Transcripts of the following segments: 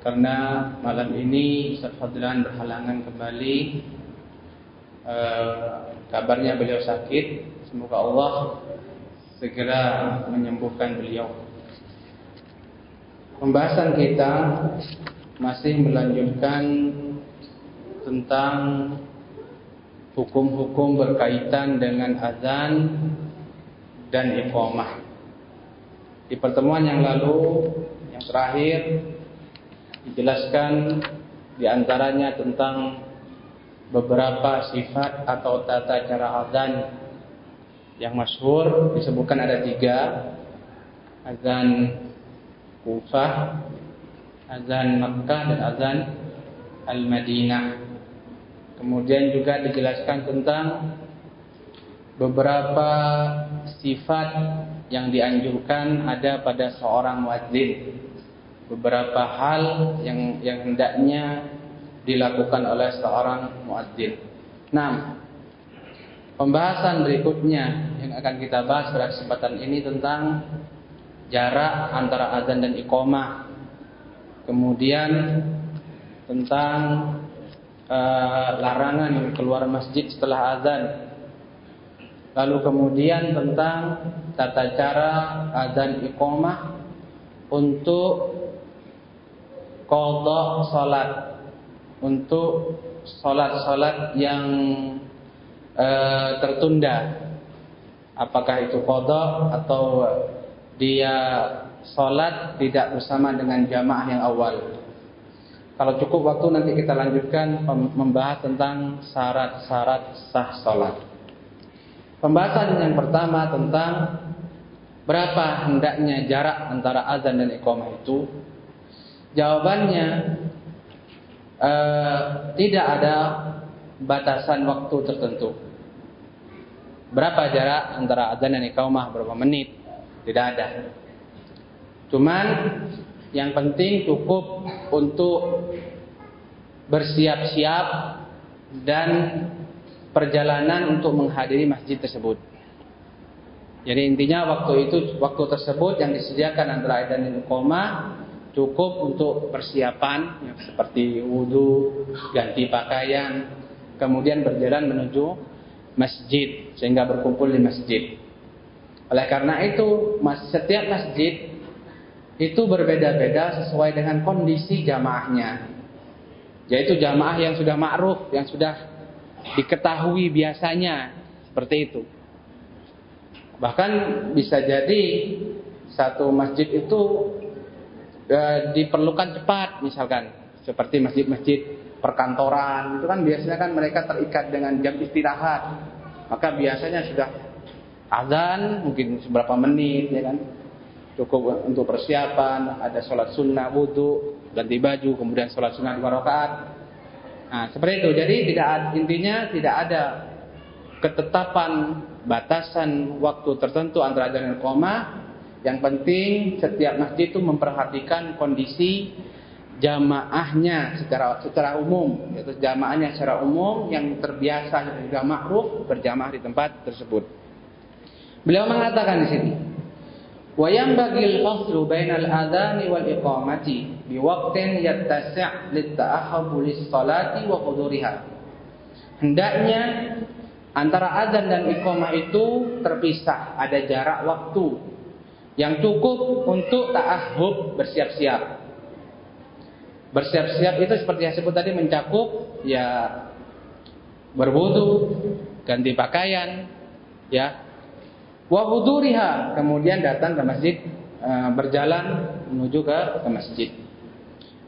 karena malam ini Ustaz Fadlan berhalangan kembali. E, kabarnya beliau sakit. Semoga Allah segera menyembuhkan beliau. Pembahasan kita masih melanjutkan tentang hukum-hukum berkaitan dengan azan dan iqamah. Di pertemuan yang lalu yang terakhir dijelaskan di antaranya tentang beberapa sifat atau tata cara azan yang masyhur disebutkan ada tiga azan Kufah, azan Makkah dan azan Al-Madinah. Kemudian juga dijelaskan tentang beberapa sifat yang dianjurkan ada pada seorang muadzin beberapa hal yang yang hendaknya dilakukan oleh seorang muadzin. Nah, pembahasan berikutnya yang akan kita bahas pada kesempatan ini tentang jarak antara azan dan iqamah. Kemudian tentang uh, larangan keluar masjid setelah azan. Lalu kemudian tentang tata cara azan iqamah untuk kodok sholat untuk sholat-sholat yang e, tertunda. Apakah itu kodok atau dia sholat tidak bersama dengan jamaah yang awal. Kalau cukup waktu nanti kita lanjutkan membahas tentang syarat-syarat sah sholat pembahasan yang pertama tentang berapa hendaknya jarak antara azan dan iqamah itu Jawabannya uh, tidak ada batasan waktu tertentu. Berapa jarak antara adzan dan iqamah berapa menit? Tidak ada. Cuman yang penting cukup untuk bersiap-siap dan perjalanan untuk menghadiri masjid tersebut. Jadi intinya waktu itu waktu tersebut yang disediakan antara adzan dan iqamah cukup untuk persiapan ya, seperti wudhu, ganti pakaian, kemudian berjalan menuju masjid sehingga berkumpul di masjid. Oleh karena itu, setiap masjid itu berbeda-beda sesuai dengan kondisi jamaahnya. Yaitu jamaah yang sudah ma'ruf, yang sudah diketahui biasanya seperti itu. Bahkan bisa jadi satu masjid itu e, diperlukan cepat misalkan. Seperti masjid-masjid perkantoran. Itu kan biasanya kan mereka terikat dengan jam istirahat. Maka biasanya sudah azan mungkin seberapa menit ya kan? Cukup untuk persiapan ada sholat sunnah wudhu ganti baju kemudian sholat sunnah dua rakaat. Nah seperti itu. Jadi tidak intinya tidak ada ketetapan batasan waktu tertentu antara azan dan koma yang penting setiap masjid itu memperhatikan kondisi jamaahnya secara secara umum, yaitu jamaahnya secara umum yang terbiasa juga ma'ruf berjamaah di tempat tersebut. Beliau mengatakan di sini, "Wa yanbaghi al-faslu bainal adhani wal iqamati bi waqtin yattasi' lit-ta'ahhub lis-salati wa huduriha." Hendaknya antara azan dan iqamah itu terpisah, ada jarak waktu yang cukup untuk ta'ahub bersiap-siap. Bersiap-siap itu seperti yang sebut tadi mencakup ya berwudu, ganti pakaian, ya. Wa huduriha, kemudian datang ke masjid e, berjalan menuju ke, ke masjid.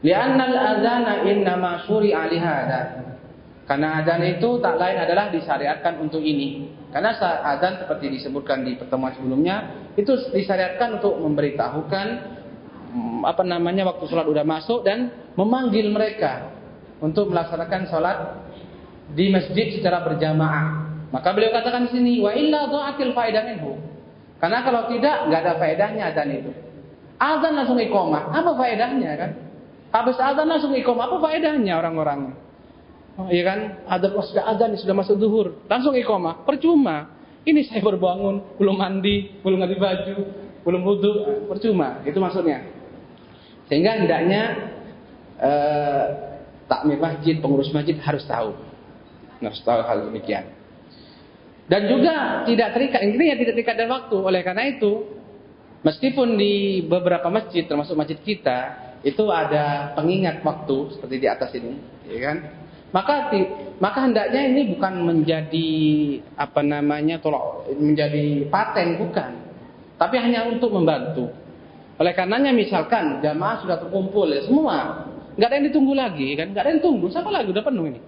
Li'annal adzana innama syuri'a. Karena adzan itu tak lain adalah disyariatkan untuk ini. Karena adzan seperti disebutkan di pertemuan sebelumnya itu disyariatkan untuk memberitahukan mm, apa namanya waktu sholat udah masuk dan memanggil mereka untuk melaksanakan sholat di masjid secara berjamaah. Maka beliau katakan di sini wa illa dha'atil faedah minhu. Karena kalau tidak nggak ada faedahnya azan itu. Azan langsung iqomah, apa faedahnya kan? Habis azan langsung iqomah, apa faedahnya orang-orang? Oh, iya kan? Ada sudah azan, sudah masuk zuhur, langsung iqomah, percuma. Ini saya baru bangun, belum mandi, belum ganti baju, belum wudhu, percuma. Itu maksudnya. Sehingga hendaknya eh, takmir masjid, pengurus masjid harus tahu. Harus tahu hal demikian. Dan juga tidak terikat, intinya tidak terikat dengan waktu. Oleh karena itu, meskipun di beberapa masjid, termasuk masjid kita, itu ada pengingat waktu seperti di atas ini, ya kan? Maka maka hendaknya ini bukan menjadi apa namanya tolak menjadi paten bukan, tapi hanya untuk membantu. Oleh karenanya misalkan jamaah sudah terkumpul ya semua, nggak ada yang ditunggu lagi kan, nggak ada yang tunggu, siapa lagi udah penuh ini,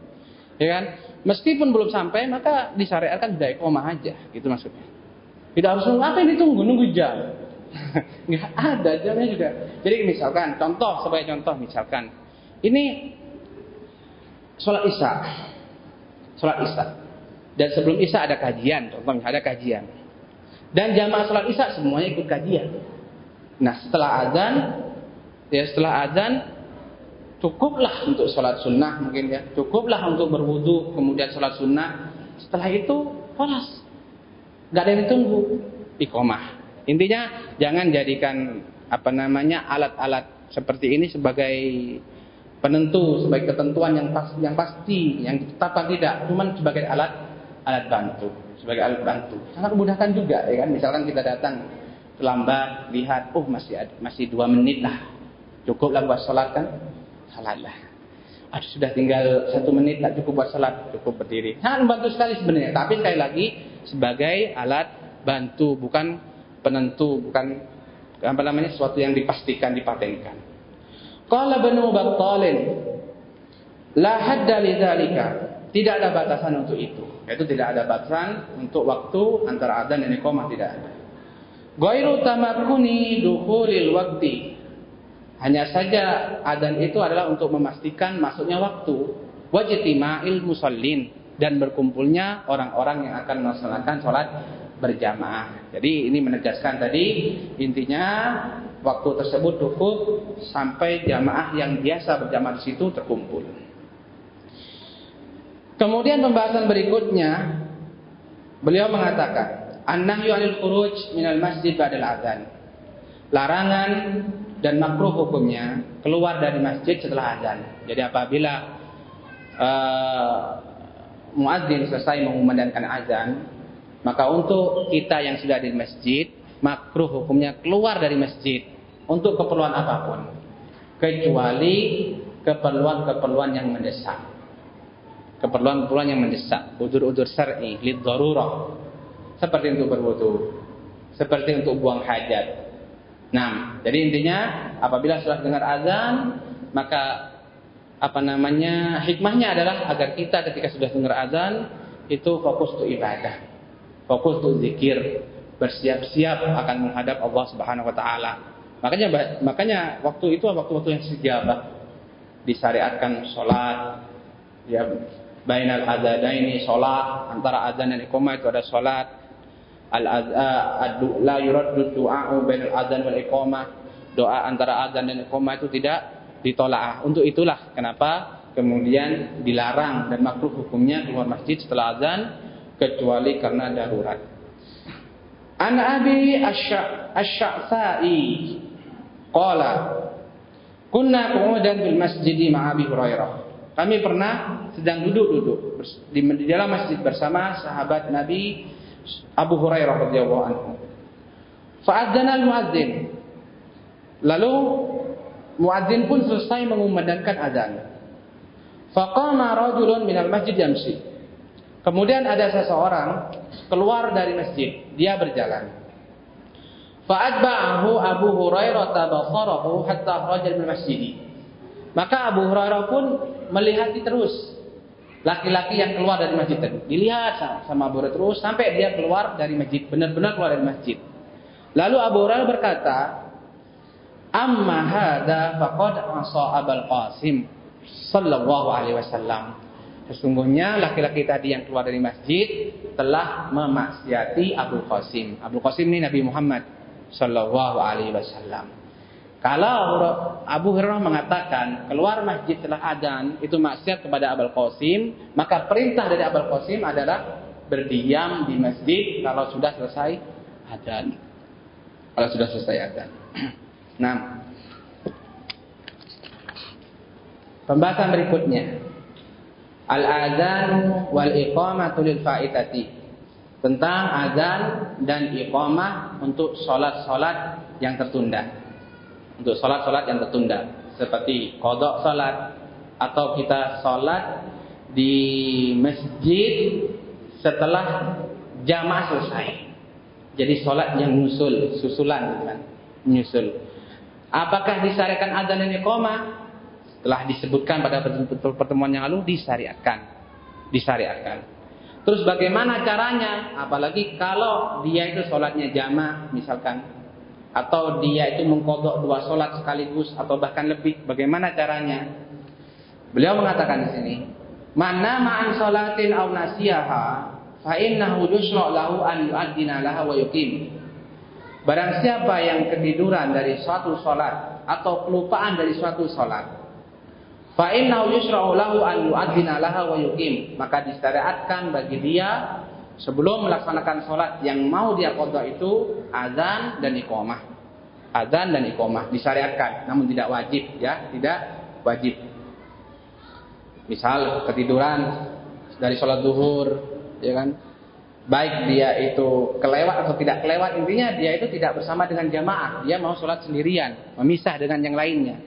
ya kan? Meskipun belum sampai, maka disyariatkan sudah iqomah aja, gitu maksudnya. Tidak harus nunggu, apa yang ditunggu? Nunggu jam. Nggak ada jamnya juga. Jadi misalkan, contoh, sebagai contoh misalkan. Ini sholat isya. Sholat isya. Dan sebelum isya ada kajian, contohnya ada kajian. Dan jamaah sholat isya semuanya ikut kajian. Nah setelah azan, ya setelah azan cukuplah untuk sholat sunnah mungkin ya cukuplah untuk berwudu kemudian sholat sunnah setelah itu polas nggak ada yang ditunggu ikomah intinya jangan jadikan apa namanya alat-alat seperti ini sebagai penentu sebagai ketentuan yang pas, yang pasti yang ditetapkan tidak cuman sebagai alat alat bantu sebagai alat bantu sangat memudahkan juga ya kan misalkan kita datang terlambat lihat oh masih masih dua menit lah cukuplah buat sholat kan salatlah. Aduh, sudah tinggal satu menit tak cukup buat salat, cukup berdiri. Sangat membantu sekali sebenarnya. Tapi sekali lagi sebagai alat bantu, bukan penentu, bukan apa namanya sesuatu yang dipastikan dipatenkan. Qala Banu Battalin la hadda lidzalika. Tidak ada batasan untuk itu. Yaitu tidak ada batasan untuk waktu antara adzan dan iqamah tidak ada. Ghairu tamakkuni dukhulil waqti hanya saja adzan itu adalah untuk memastikan masuknya waktu wajtima'il musallin dan berkumpulnya orang-orang yang akan melaksanakan sholat berjamaah. Jadi ini menegaskan tadi intinya waktu tersebut cukup sampai jamaah yang biasa berjamaah di situ terkumpul. Kemudian pembahasan berikutnya beliau mengatakan an-nahyu 'anil khuruj minal masjid ba'dal adzan. Larangan dan makruh hukumnya keluar dari masjid setelah azan. Jadi apabila uh, muadzin selesai mengumandangkan azan, maka untuk kita yang sudah di masjid, makruh hukumnya keluar dari masjid untuk keperluan apa pun, kecuali keperluan-keperluan yang mendesak. Keperluan-keperluan yang mendesak, udur-udur syar'i, lid Seperti untuk berwudu, seperti untuk buang hajat, Nah, jadi intinya apabila sudah dengar azan, maka apa namanya hikmahnya adalah agar kita ketika sudah dengar azan itu fokus untuk ibadah, fokus untuk zikir, bersiap-siap akan menghadap Allah Subhanahu Wa Taala. Makanya makanya waktu itu waktu-waktu yang sejabah disyariatkan sholat, ya bainal ini sholat antara azan dan iqamah itu ada sholat la yuraddu du'a'u bainal adzan wal iqamah. Doa antara adzan dan iqamah itu tidak ditolak. Untuk itulah kenapa kemudian dilarang dan makruh hukumnya keluar masjid setelah adzan kecuali karena darurat. An Abi Asy-Sya'sa'i qala kunna qu'udan bil masjid ma'a Abi Hurairah. Kami pernah sedang duduk-duduk di dalam masjid bersama sahabat Nabi Abu Hurairah radhiyallahu anhu. Fa'adzana al-muadzin. Lalu muadzin pun selesai mengumandangkan azan. Faqama rajulun minal masjid yamsi. Kemudian ada seseorang keluar dari masjid, dia berjalan. Fa'adba'ahu Abu Hurairah tabasarahu hatta kharaja min masjid. Maka Abu Hurairah pun melihat terus laki-laki yang keluar dari masjid tadi. Dilihat sama Abu Hurairah terus sampai dia keluar dari masjid, benar-benar keluar dari masjid. Lalu Abu Hurairah berkata, Amma hada faqad asa Abul Qasim sallallahu alaihi wasallam. Sesungguhnya laki-laki tadi yang keluar dari masjid telah memaksiati Abu Qasim. Abu Qasim ini Nabi Muhammad sallallahu alaihi wasallam. Kalau Abu Hurairah mengatakan keluar masjid setelah adzan itu maksiat kepada Abul Qasim, maka perintah dari Abul Qasim adalah berdiam di masjid kalau sudah selesai adzan. Kalau sudah selesai adzan. Nah, pembahasan berikutnya al-adzan wal iqamatu lil faitati tentang adzan dan iqamah untuk salat-salat yang tertunda. Untuk salat-salat yang tertunda seperti kodok salat atau kita salat di masjid setelah jamaah selesai. Jadi salat yang nyusul, susulan kan, menyusul. Apakah disyariatkan adzan dan iqamah? Telah disebutkan pada pertemuan yang lalu disyariatkan. Disyariatkan. Terus bagaimana caranya? Apalagi kalau dia itu sholatnya jamaah misalkan. Atau dia itu mengkodok dua sholat sekaligus atau bahkan lebih. Bagaimana caranya? Beliau mengatakan di sini. Mana ma'an sholatin aw nasiyaha fa innahu yusra' lahu an yu'addina laha wa yuqim. Barang siapa yang ketiduran dari suatu sholat atau kelupaan dari suatu sholat, fa yusra'u lahu wa yuqim, maka disyariatkan bagi dia sebelum melaksanakan sholat yang mau dia qada itu azan dan iqamah. Azan dan iqamah disyariatkan, namun tidak wajib ya, tidak wajib. Misal ketiduran dari sholat duhur, ya kan? baik dia itu kelewat atau tidak kelewat intinya dia itu tidak bersama dengan jamaah dia mau sholat sendirian memisah dengan yang lainnya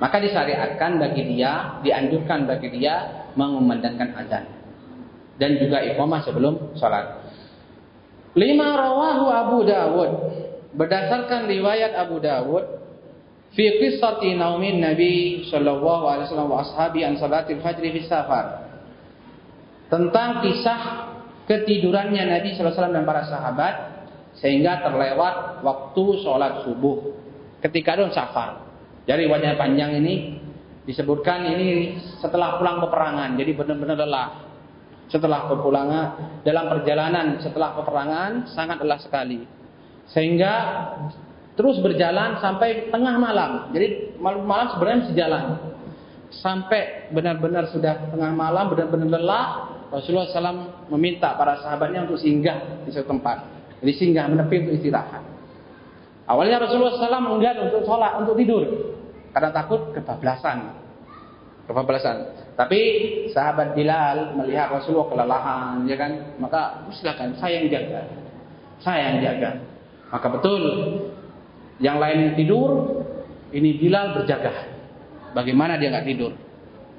maka disyariatkan bagi dia dianjurkan bagi dia mengumandangkan azan. Dan juga iqamah sebelum sholat lima rawahu Abu Dawud. Berdasarkan riwayat Abu Dawud fi qissati naumin Nabi sallallahu alaihi wasallam wa ashabi an salatil fajri fi safar. Tentang kisah ketidurannya Nabi SAW dan para sahabat sehingga terlewat waktu sholat subuh. Ketika ada safar. Jadi wajah panjang ini disebutkan ini setelah pulang peperangan, jadi benar-benar lelah. Setelah pepulangan dalam perjalanan setelah peperangan sangat lelah sekali, sehingga terus berjalan sampai tengah malam. Jadi malam-malam sebenarnya masih jalan sampai benar-benar sudah tengah malam, benar-benar lelah, Rasulullah SAW meminta para sahabatnya untuk singgah di suatu tempat. Jadi singgah menepi untuk istirahat. Awalnya Rasulullah SAW enggan untuk sholat, untuk tidur. Karena takut kebablasan. Kebablasan. Tapi sahabat Bilal melihat Rasulullah kelelahan, ya kan? Maka silakan, saya yang jaga. Saya yang jaga. Maka betul, yang lain tidur, ini Bilal berjaga. Bagaimana dia nggak tidur?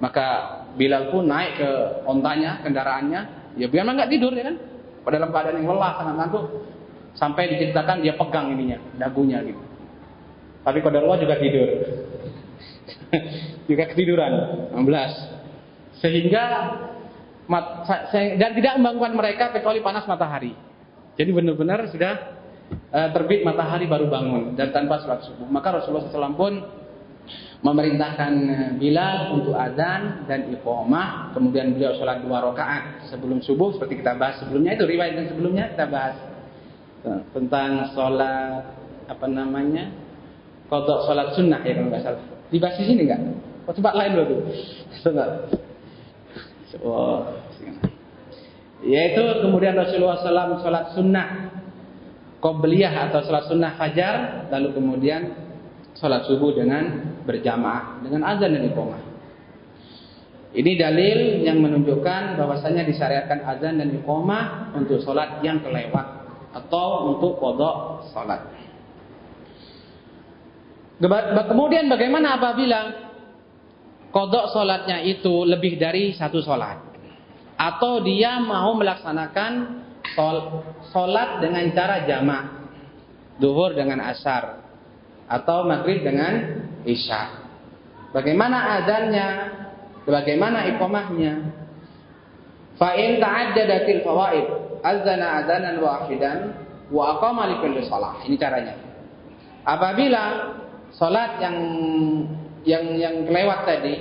Maka Bilal pun naik ke ontanya, kendaraannya. Ya biar nggak tidur ya kan. Pada dalam keadaan yang lelah, sangat ngantuk. Sampai diceritakan dia pegang ininya, dagunya gitu. Tapi pada Allah juga tidur. juga ketiduran. 16. Sehingga dan tidak membangunkan mereka kecuali panas matahari. Jadi benar-benar sudah uh, terbit matahari baru bangun dan tanpa sholat subuh. Maka Rasulullah SAW pun memerintahkan Bilal untuk azan dan iqamah, kemudian beliau sholat dua rakaat sebelum subuh seperti kita bahas sebelumnya itu riwayat yang sebelumnya kita bahas tentang sholat apa namanya kodok sholat sunnah ya kalau nggak salah di sini nggak? Oh, tempat lain loh tuh. Oh, yaitu kemudian Rasulullah SAW sholat sunnah qobliyah atau sholat sunnah fajar lalu kemudian sholat subuh dengan berjamaah dengan azan dan iqamah. Ini dalil yang menunjukkan bahwasanya disyariatkan azan dan iqamah untuk sholat yang kelewat atau untuk kodok sholat. Kemudian bagaimana apabila kodok sholatnya itu lebih dari satu sholat atau dia mau melaksanakan sholat dengan cara jamaah duhur dengan asar atau maghrib dengan isya. Bagaimana azannya? Bagaimana iqamahnya? Fa in ta'addadatil fawaid azana azanan wahidan wa aqama. Ini caranya. Apabila Salat yang yang yang kelewat tadi,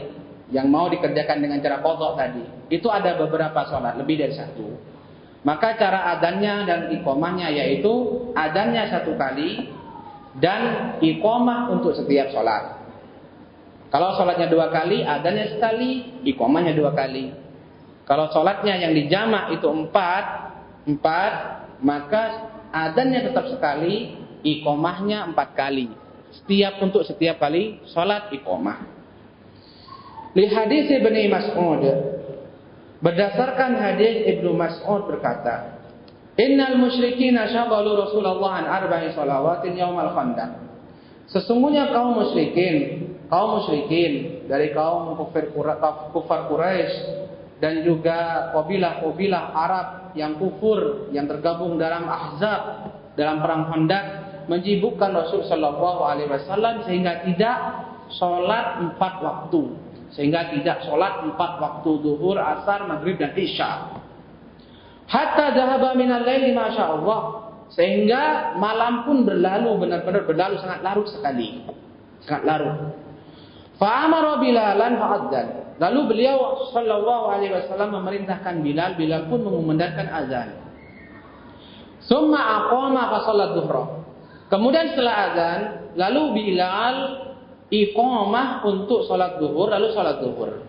yang mau dikerjakan dengan cara kodok tadi, itu ada beberapa salat, lebih dari satu. Maka cara adannya dan ikomahnya yaitu adannya satu kali dan ikomah untuk setiap sholat. Kalau sholatnya dua kali, adannya sekali, ikomahnya dua kali. Kalau sholatnya yang dijamak itu empat, empat, maka adannya tetap sekali, ikomahnya empat kali. Setiap untuk setiap kali sholat ikomah. Li hadis Ibnu Mas'ud berdasarkan hadis Ibnu Mas'ud berkata, Innal musyrikin syaghalu Rasulullah an arba'i salawatin yaumal khandaq. Sesungguhnya kaum musyrikin, kaum musyrikin dari kaum kufar kufar Quraisy dan juga kabilah-kabilah Arab yang kufur yang tergabung dalam Ahzab dalam perang Khandaq menyibukkan Rasul Shallallahu Alaihi Wasallam sehingga tidak sholat empat waktu sehingga tidak sholat empat waktu duhur, asar, maghrib dan isya Hatta zahaba minal laili Allah Sehingga malam pun berlalu benar-benar berlalu sangat larut sekali. Sangat larut. Fa'amara Bilalan fa'adzan. Lalu beliau sallallahu alaihi wasallam memerintahkan Bilal, Bilal pun mengumandangkan azan. Summa aqama fa salat Kemudian setelah azan, lalu Bilal iqamah untuk salat zuhur, lalu salat zuhur.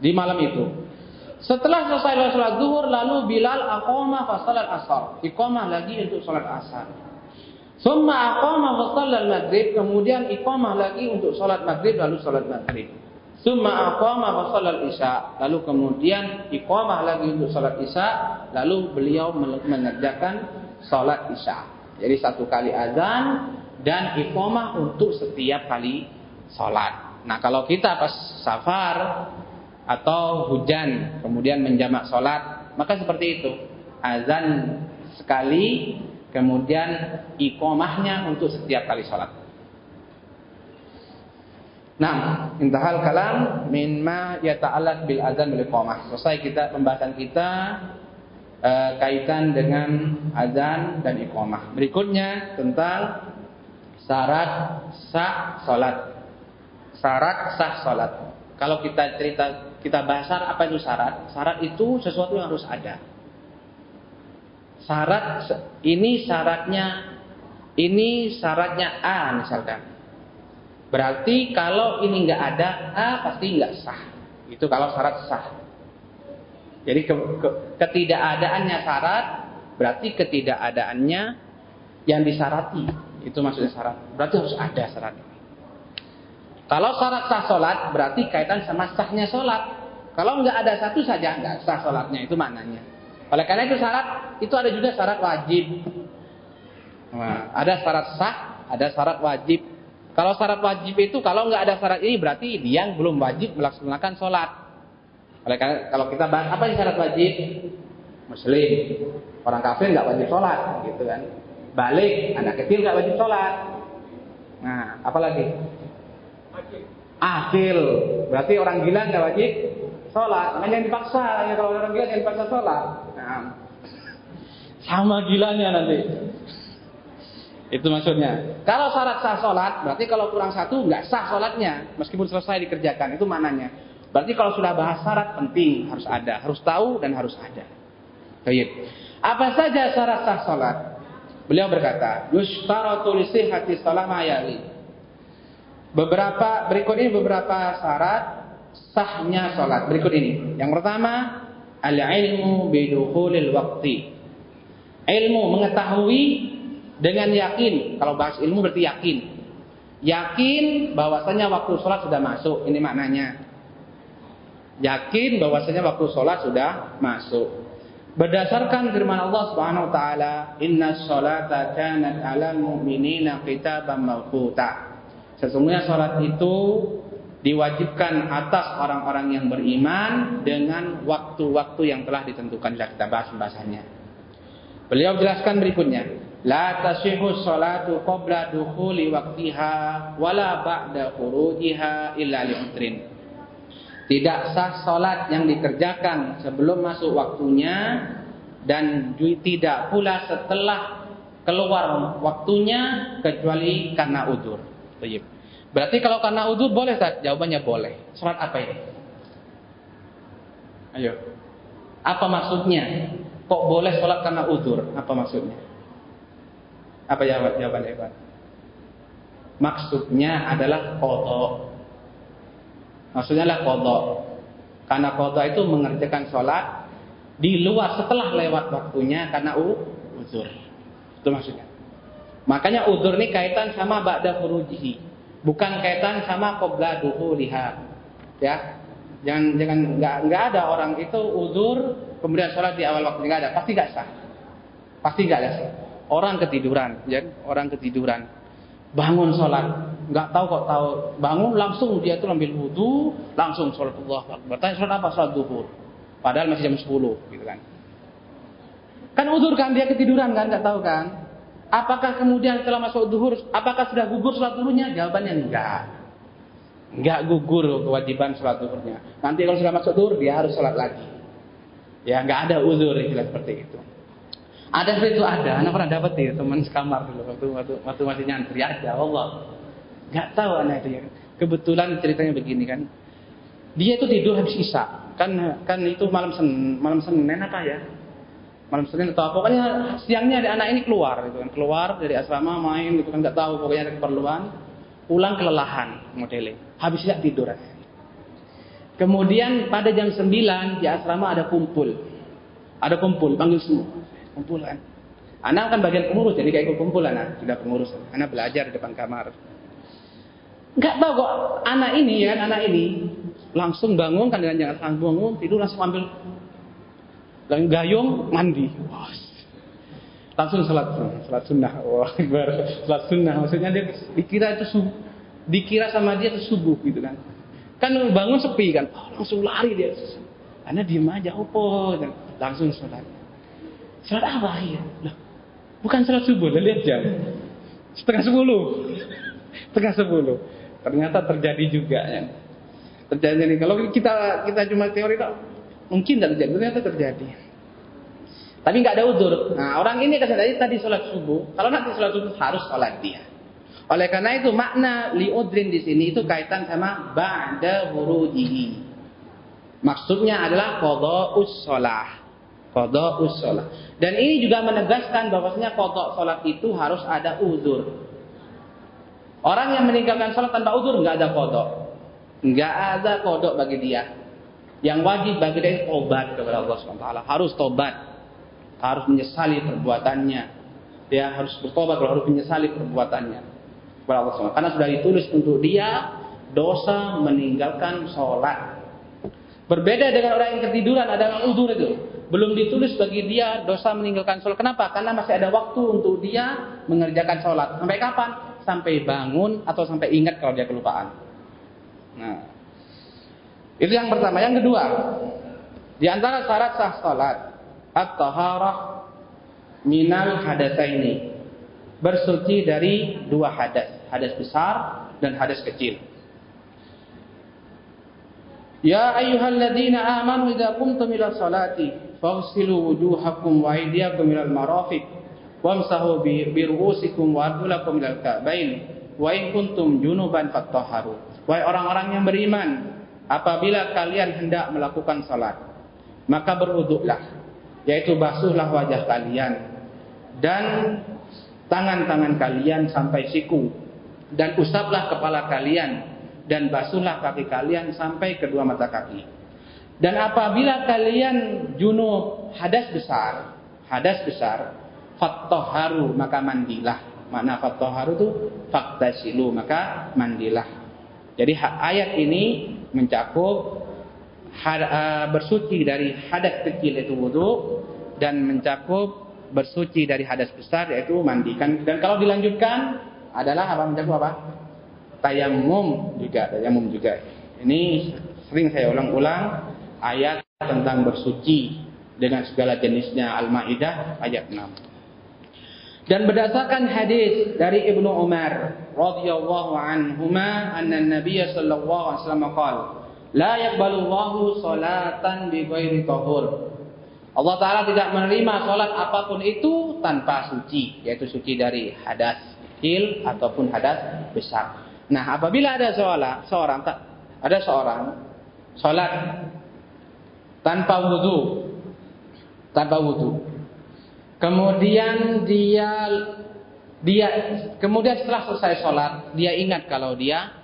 Di malam itu. Setelah selesai sholat zuhur, lalu Bilal aqama fa salat asar. Iqamah lagi untuk sholat asar. Summa aqama fa salat maghrib, kemudian iqamah lagi untuk sholat maghrib lalu sholat maghrib. Summa aqama fa salat isya, lalu kemudian iqamah lagi untuk sholat isya, lalu beliau mengerjakan sholat isya. Jadi satu kali azan dan iqamah untuk setiap kali sholat. Nah kalau kita pas safar atau hujan kemudian menjamak sholat maka seperti itu azan sekali kemudian ikomahnya untuk setiap kali sholat Nah, intahal kalam min ma yata'allaq bil azan bil iqamah. Selesai kita pembahasan kita uh, kaitan dengan azan dan iqamah. Berikutnya tentang syarat sah salat. Syarat sah salat. Kalau kita cerita kita bahas apa itu syarat? Syarat itu sesuatu yang harus ada. Syarat ini syaratnya ini syaratnya A misalkan. Berarti kalau ini nggak ada A pasti nggak sah. Itu kalau syarat sah. Jadi ke, ke, ketidakadaannya syarat berarti ketidakadaannya yang disarati. Itu maksudnya syarat. Berarti harus ada syarat. Kalau syarat sah sholat berarti kaitan sama sahnya sholat. Kalau nggak ada satu saja nggak sah sholatnya itu maknanya. Oleh karena itu syarat itu ada juga syarat wajib. Nah, ada syarat sah, ada syarat wajib. Kalau syarat wajib itu kalau nggak ada syarat ini berarti dia belum wajib melaksanakan sholat. Oleh karena kalau kita bahas apa yang syarat wajib? Muslim, orang kafir nggak wajib sholat, gitu kan? Balik, anak kecil nggak wajib sholat. Nah, apalagi? Akil. Berarti orang gila nggak wajib sholat. Makanya jangan dipaksa. Ya, kalau orang gila jangan dipaksa sholat. Nah, sama gilanya nanti. Itu maksudnya. Kalau syarat sah sholat, berarti kalau kurang satu nggak sah sholatnya, meskipun selesai dikerjakan. Itu maknanya. Berarti kalau sudah bahas syarat penting harus ada, harus tahu dan harus ada. Baik. Apa saja syarat sah sholat? Beliau berkata, Yushtaratu hati sholat mayali. Beberapa berikut ini beberapa syarat sahnya sholat. Berikut ini. Yang pertama, al-ilmu bidukhulil waqti. Ilmu mengetahui dengan yakin. Kalau bahas ilmu berarti yakin. Yakin bahwasanya waktu sholat sudah masuk. Ini maknanya. Yakin bahwasanya waktu sholat sudah masuk. Berdasarkan firman Allah Subhanahu wa taala, "Inna sholata kanat 'alal mu'minina kitaban mawquta." Sesungguhnya sholat itu diwajibkan atas orang-orang yang beriman dengan waktu-waktu yang telah ditentukan. Sudah kita bahas pembahasannya. Beliau jelaskan berikutnya. La tashihu sholatu qabla dukhuli waktiha wala ba'da khurujiha illa li'udrin. Tidak sah sholat yang dikerjakan sebelum masuk waktunya dan tidak pula setelah keluar waktunya kecuali karena udur. Berarti kalau karena udur boleh Ustaz? Jawabannya boleh. Sholat apa ini? Ayo. Apa maksudnya? Kok boleh sholat karena udur? Apa maksudnya? Apa jawab jawabannya? Maksudnya adalah kodok. Maksudnya adalah kodok. Karena kodok itu mengerjakan sholat di luar setelah lewat waktunya karena uzur. Itu maksudnya. Makanya uzur ini kaitan sama ba'da furujihi. Bukan kaitan sama qabla lihat. Ya. Jangan jangan nggak nggak ada orang itu uzur kemudian sholat di awal waktu nggak ada, pasti nggak sah. Pasti nggak ada sah. Orang ketiduran, ya, orang ketiduran, bangun sholat, nggak tahu kok tahu bangun langsung dia itu ambil wudhu, langsung sholat Allah Bertanya sholat apa? Sholat duhur. Padahal masih jam 10 gitu kan. Kan udur kan dia ketiduran kan, nggak tahu kan? Apakah kemudian setelah masuk duhur, apakah sudah gugur sholat duhurnya? Jawabannya enggak. Enggak gugur kewajiban sholat duhurnya. Nanti kalau sudah masuk duhur, dia harus sholat lagi. Ya, enggak ada uzur istilah seperti itu. Ada seperti itu ada, anak pernah dapat ya teman sekamar dulu waktu waktu, waktu masih nyantri aja, Allah. Enggak tahu anak itu ya. Kebetulan ceritanya begini kan. Dia itu tidur habis isya. Kan kan itu malam sen, malam Senin apa ya? Malam Senin atau apa? Pokoknya siangnya ada anak ini keluar gitu kan. Keluar dari asrama main gitu kan enggak tahu pokoknya ada keperluan. Pulang kelelahan modelnya habis tidak tidur. Kemudian pada jam 9 di asrama ada kumpul. Ada kumpul, panggil semua. Kumpul kan. Anak kan bagian pengurus, jadi kayak kumpul anak. Sudah pengurus. Anak belajar di depan kamar. Enggak tahu kok anak ini ya, anak ini langsung bangun kan dengan jangan langsung bangun, tidur langsung ambil dan gayung mandi. Langsung salat salat sunnah. Wah, salat sunnah. Maksudnya dia dikira itu subuh dikira sama dia itu subuh gitu kan. Kan bangun sepi kan, oh, langsung lari dia. Karena diem aja, opo, dan langsung sholat. Sholat apa ya? Loh, bukan sholat subuh, lihat jam. Setengah sepuluh. Setengah sepuluh. Ternyata terjadi juga ya. Terjadi nih. Kalau kita kita cuma teori kok mungkin tidak terjadi, ternyata terjadi. Tapi nggak ada udur. Nah orang ini kan tadi sholat subuh. Kalau nanti sholat subuh harus sholat dia. Oleh karena itu makna liudrin di sini itu kaitan sama ba'da wurudihi. Maksudnya adalah qada'us shalah. Qada'us shalah. Dan ini juga menegaskan bahwasanya qada' salat itu harus ada uzur. Orang yang meninggalkan salat tanpa uzur nggak ada qada'. Nggak ada qada' bagi dia. Yang wajib bagi dia tobat kepada Allah SWT. Harus tobat. Harus menyesali perbuatannya. Dia harus bertobat kalau harus menyesali perbuatannya kepada Allah SWT. Karena sudah ditulis untuk dia dosa meninggalkan sholat. Berbeda dengan orang yang ketiduran, ada udur itu. Belum ditulis bagi dia dosa meninggalkan sholat. Kenapa? Karena masih ada waktu untuk dia mengerjakan sholat. Sampai kapan? Sampai bangun atau sampai ingat kalau dia kelupaan. Nah, itu yang pertama. Yang kedua, di antara syarat sah sholat, at-taharah minal ini bersuci dari dua hadas hadas besar dan hadas kecil. Ya ayyuhalladzina amanu idza qumtum ila salati faghsilu wujuhakum wa aydiyakum ila al-marafiq wamsahu bi ru'usikum wa arjulakum ila al-ka'bain wa in kuntum junuban fattahharu. Wahai orang-orang yang beriman, apabila kalian hendak melakukan salat, maka berwuduklah, yaitu basuhlah wajah kalian dan tangan-tangan kalian sampai siku dan usaplah kepala kalian dan basuhlah kaki kalian sampai kedua mata kaki. Dan apabila kalian junub hadas besar, hadas besar, fattoharu maka mandilah. Mana fattoharu itu faktasilu maka mandilah. Jadi ayat ini mencakup bersuci dari hadas kecil itu wudhu dan mencakup bersuci dari hadas besar yaitu mandikan. Dan kalau dilanjutkan adalah apa mencakup apa? Tayamum juga, tayamum juga. Ini sering saya ulang-ulang ayat tentang bersuci dengan segala jenisnya Al-Maidah ayat 6. Dan berdasarkan hadis dari Ibnu Umar radhiyallahu anhuma anna Nabi sallallahu alaihi wasallam qala la yaqbalu Allahu salatan bi ghairi tahur. Allah taala tidak menerima salat apa pun itu tanpa suci, yaitu suci dari hadas kecil ataupun hadas besar. Nah, apabila ada seorang, seorang ada seorang sholat tanpa wudhu, tanpa wudhu, kemudian dia dia kemudian setelah selesai sholat dia ingat kalau dia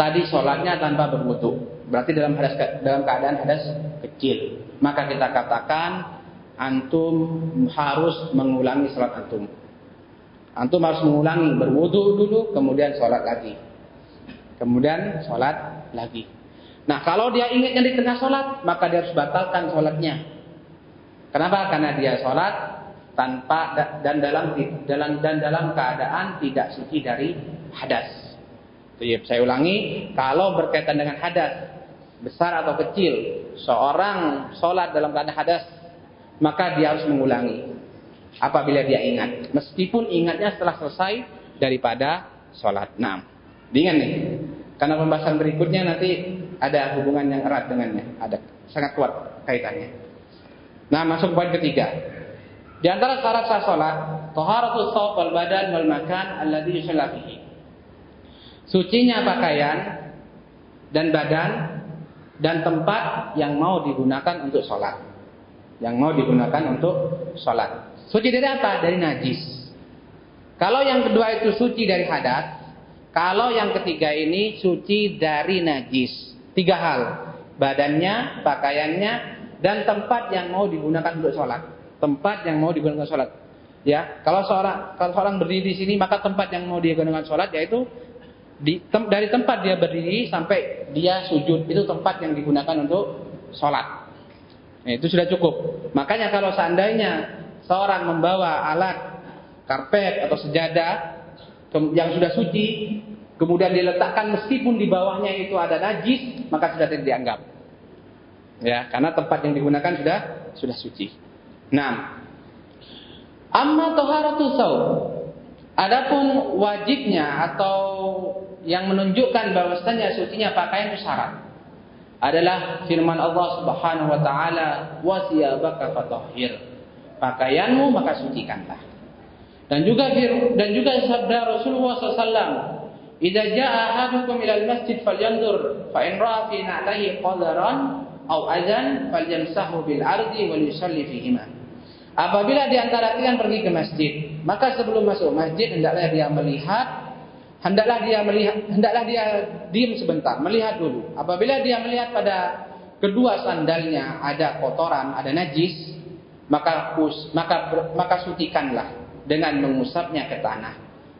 tadi sholatnya tanpa berwudhu, berarti dalam hadas dalam keadaan hadas kecil, maka kita katakan antum harus mengulangi sholat antum. Antum harus mengulangi berwudu dulu, kemudian sholat lagi. Kemudian sholat lagi. Nah kalau dia ingatnya di tengah sholat, maka dia harus batalkan sholatnya. Kenapa? Karena dia sholat tanpa dan dalam dalam dan dalam keadaan tidak suci dari hadas. Saya ulangi, kalau berkaitan dengan hadas besar atau kecil, seorang sholat dalam keadaan hadas, maka dia harus mengulangi apabila dia ingat. Meskipun ingatnya setelah selesai daripada sholat. Nah, diingat nih. Karena pembahasan berikutnya nanti ada hubungan yang erat dengannya. Ada sangat kuat kaitannya. Nah, masuk poin ketiga. Di antara syarat sah sholat, taharatul thawb wal badan wal makan alladhi yusalla. Sucinya pakaian dan badan dan tempat yang mau digunakan untuk sholat. Yang mau digunakan untuk sholat. Suci dari apa? Dari najis. Kalau yang kedua itu suci dari hadas, kalau yang ketiga ini suci dari najis. Tiga hal. Badannya, pakaiannya, dan tempat yang mau digunakan untuk sholat. Tempat yang mau digunakan sholat. Ya, kalau seorang kalau seorang berdiri di sini maka tempat yang mau digunakan sholat yaitu di, tem, dari tempat dia berdiri sampai dia sujud itu tempat yang digunakan untuk sholat. Nah, itu sudah cukup. Makanya kalau seandainya seorang membawa alat karpet atau sejadah yang sudah suci, kemudian diletakkan meskipun di bawahnya itu ada najis, maka sudah tidak dianggap. Ya, karena tempat yang digunakan sudah sudah suci. Nah, amma taharatu saum. Adapun wajibnya atau yang menunjukkan bahwasanya sucinya pakaian itu syarat adalah firman Allah Subhanahu wa taala wasiyabaka fatahhir pakaianmu maka sucikanlah. Dan juga dan juga sabda Rasulullah SAW, "Idza jaa ahadukum ila al-masjid falyanzur fa in ra'a fi na'lihi qadaran aw adzan falyamsahu bil ardi wal yusalli fihima." Apabila di antara kalian pergi ke masjid, maka sebelum masuk masjid hendaklah dia melihat hendaklah dia melihat hendaklah dia diam sebentar, melihat dulu. Apabila dia melihat pada kedua sandalnya ada kotoran, ada najis, maka maka maka sucikanlah dengan mengusapnya ke tanah.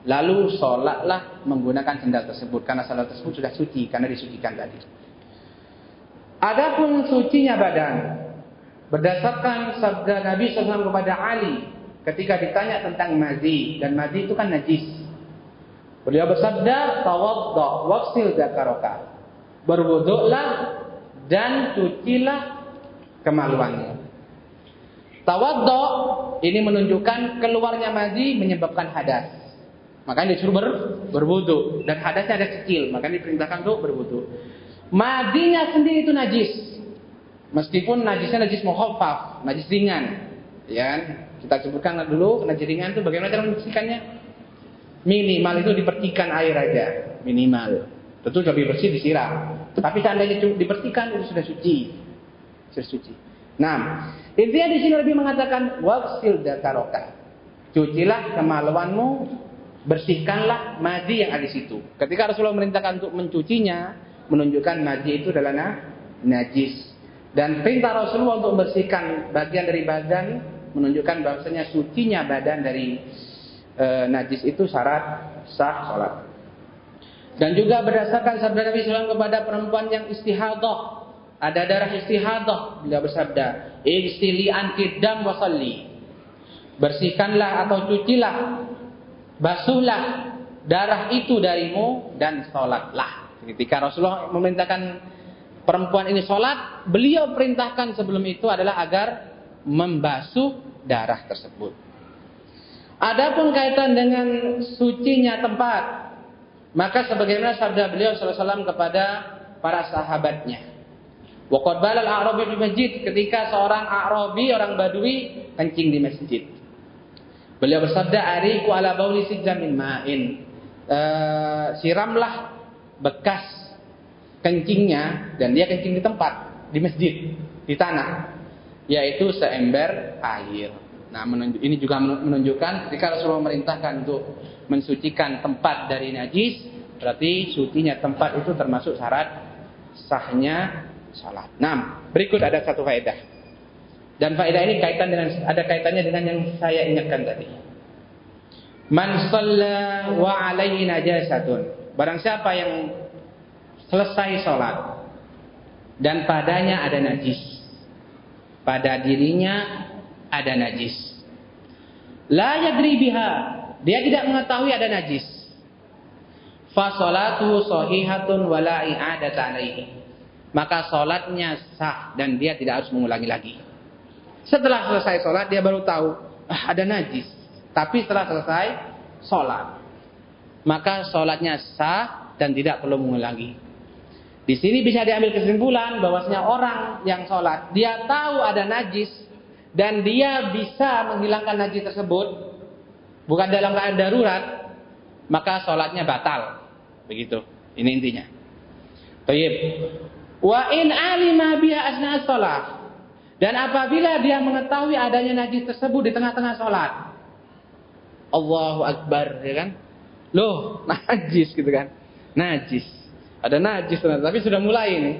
Lalu sholatlah menggunakan sandal tersebut karena sandal tersebut sudah suci karena disucikan tadi. Adapun sucinya badan berdasarkan sabda Nabi SAW kepada Ali ketika ditanya tentang mazi dan mazi itu kan najis. Beliau bersabda, "Tawadda waqsil dzakaroka." Berwuduklah dan cucilah kemaluannya. Tawaddo ini menunjukkan keluarnya mazi menyebabkan hadas. Makanya disuruh ber, berwudu dan hadasnya ada kecil, makanya diperintahkan untuk berwudu. Madinya sendiri itu najis. Meskipun najisnya najis muhaffaf, najis ringan. Ya, kan? kita sebutkan dulu najis ringan itu bagaimana cara membersihkannya? Minimal itu dipercikan air aja, minimal. Tentu lebih bersih disiram. Tapi seandainya dibersihkan itu sudah suci. Sudah suci. Nah, intinya di sini lebih mengatakan waksil dakaroka. Cucilah kemaluanmu, bersihkanlah maji yang ada di situ. Ketika Rasulullah merintahkan untuk mencucinya, menunjukkan maji itu adalah najis. Dan perintah Rasulullah untuk membersihkan bagian dari badan menunjukkan bahwasanya sucinya badan dari e, najis itu syarat sah salat. Dan juga berdasarkan sabda Nabi SAW kepada perempuan yang istihadah ada darah istihadah beliau bersabda istili anti dam wasalli bersihkanlah atau cucilah basuhlah darah itu darimu dan sholatlah ketika Rasulullah memerintahkan perempuan ini sholat beliau perintahkan sebelum itu adalah agar membasuh darah tersebut adapun kaitan dengan sucinya tempat maka sebagaimana sabda beliau SAW kepada para sahabatnya Waqad balal a'rabi di masjid ketika seorang a'rabi orang badui kencing di masjid. Beliau bersabda ariku ala bauli sijam min ma'in. eh, siramlah bekas kencingnya dan dia kencing di tempat di masjid di tanah yaitu seember air. Nah, ini juga menunjukkan ketika Rasulullah memerintahkan untuk mensucikan tempat dari najis, berarti sucinya tempat itu termasuk syarat sahnya salat. Nah, berikut ada satu faedah. Dan faedah ini kaitan dengan ada kaitannya dengan yang saya ingatkan tadi. Man shalla wa alaihi najasatun. Barang siapa yang selesai salat dan padanya ada najis. Pada dirinya ada najis. La yadri biha. Dia tidak mengetahui ada najis. Fa salatu sahihatun wala i'adata alaihi. Maka salatnya sah dan dia tidak harus mengulangi lagi. Setelah selesai salat dia baru tahu ah, ada najis. Tapi setelah selesai salat maka salatnya sah dan tidak perlu mengulangi. Di sini bisa diambil kesimpulan bahwasanya orang yang sholat dia tahu ada najis dan dia bisa menghilangkan najis tersebut bukan dalam keadaan darurat maka sholatnya batal. Begitu. Ini intinya. Tayyib. Wa in alima asna sholat. Dan apabila dia mengetahui adanya najis tersebut di tengah-tengah sholat. Allahu Akbar ya kan loh najis gitu kan najis ada najis tapi sudah mulai ini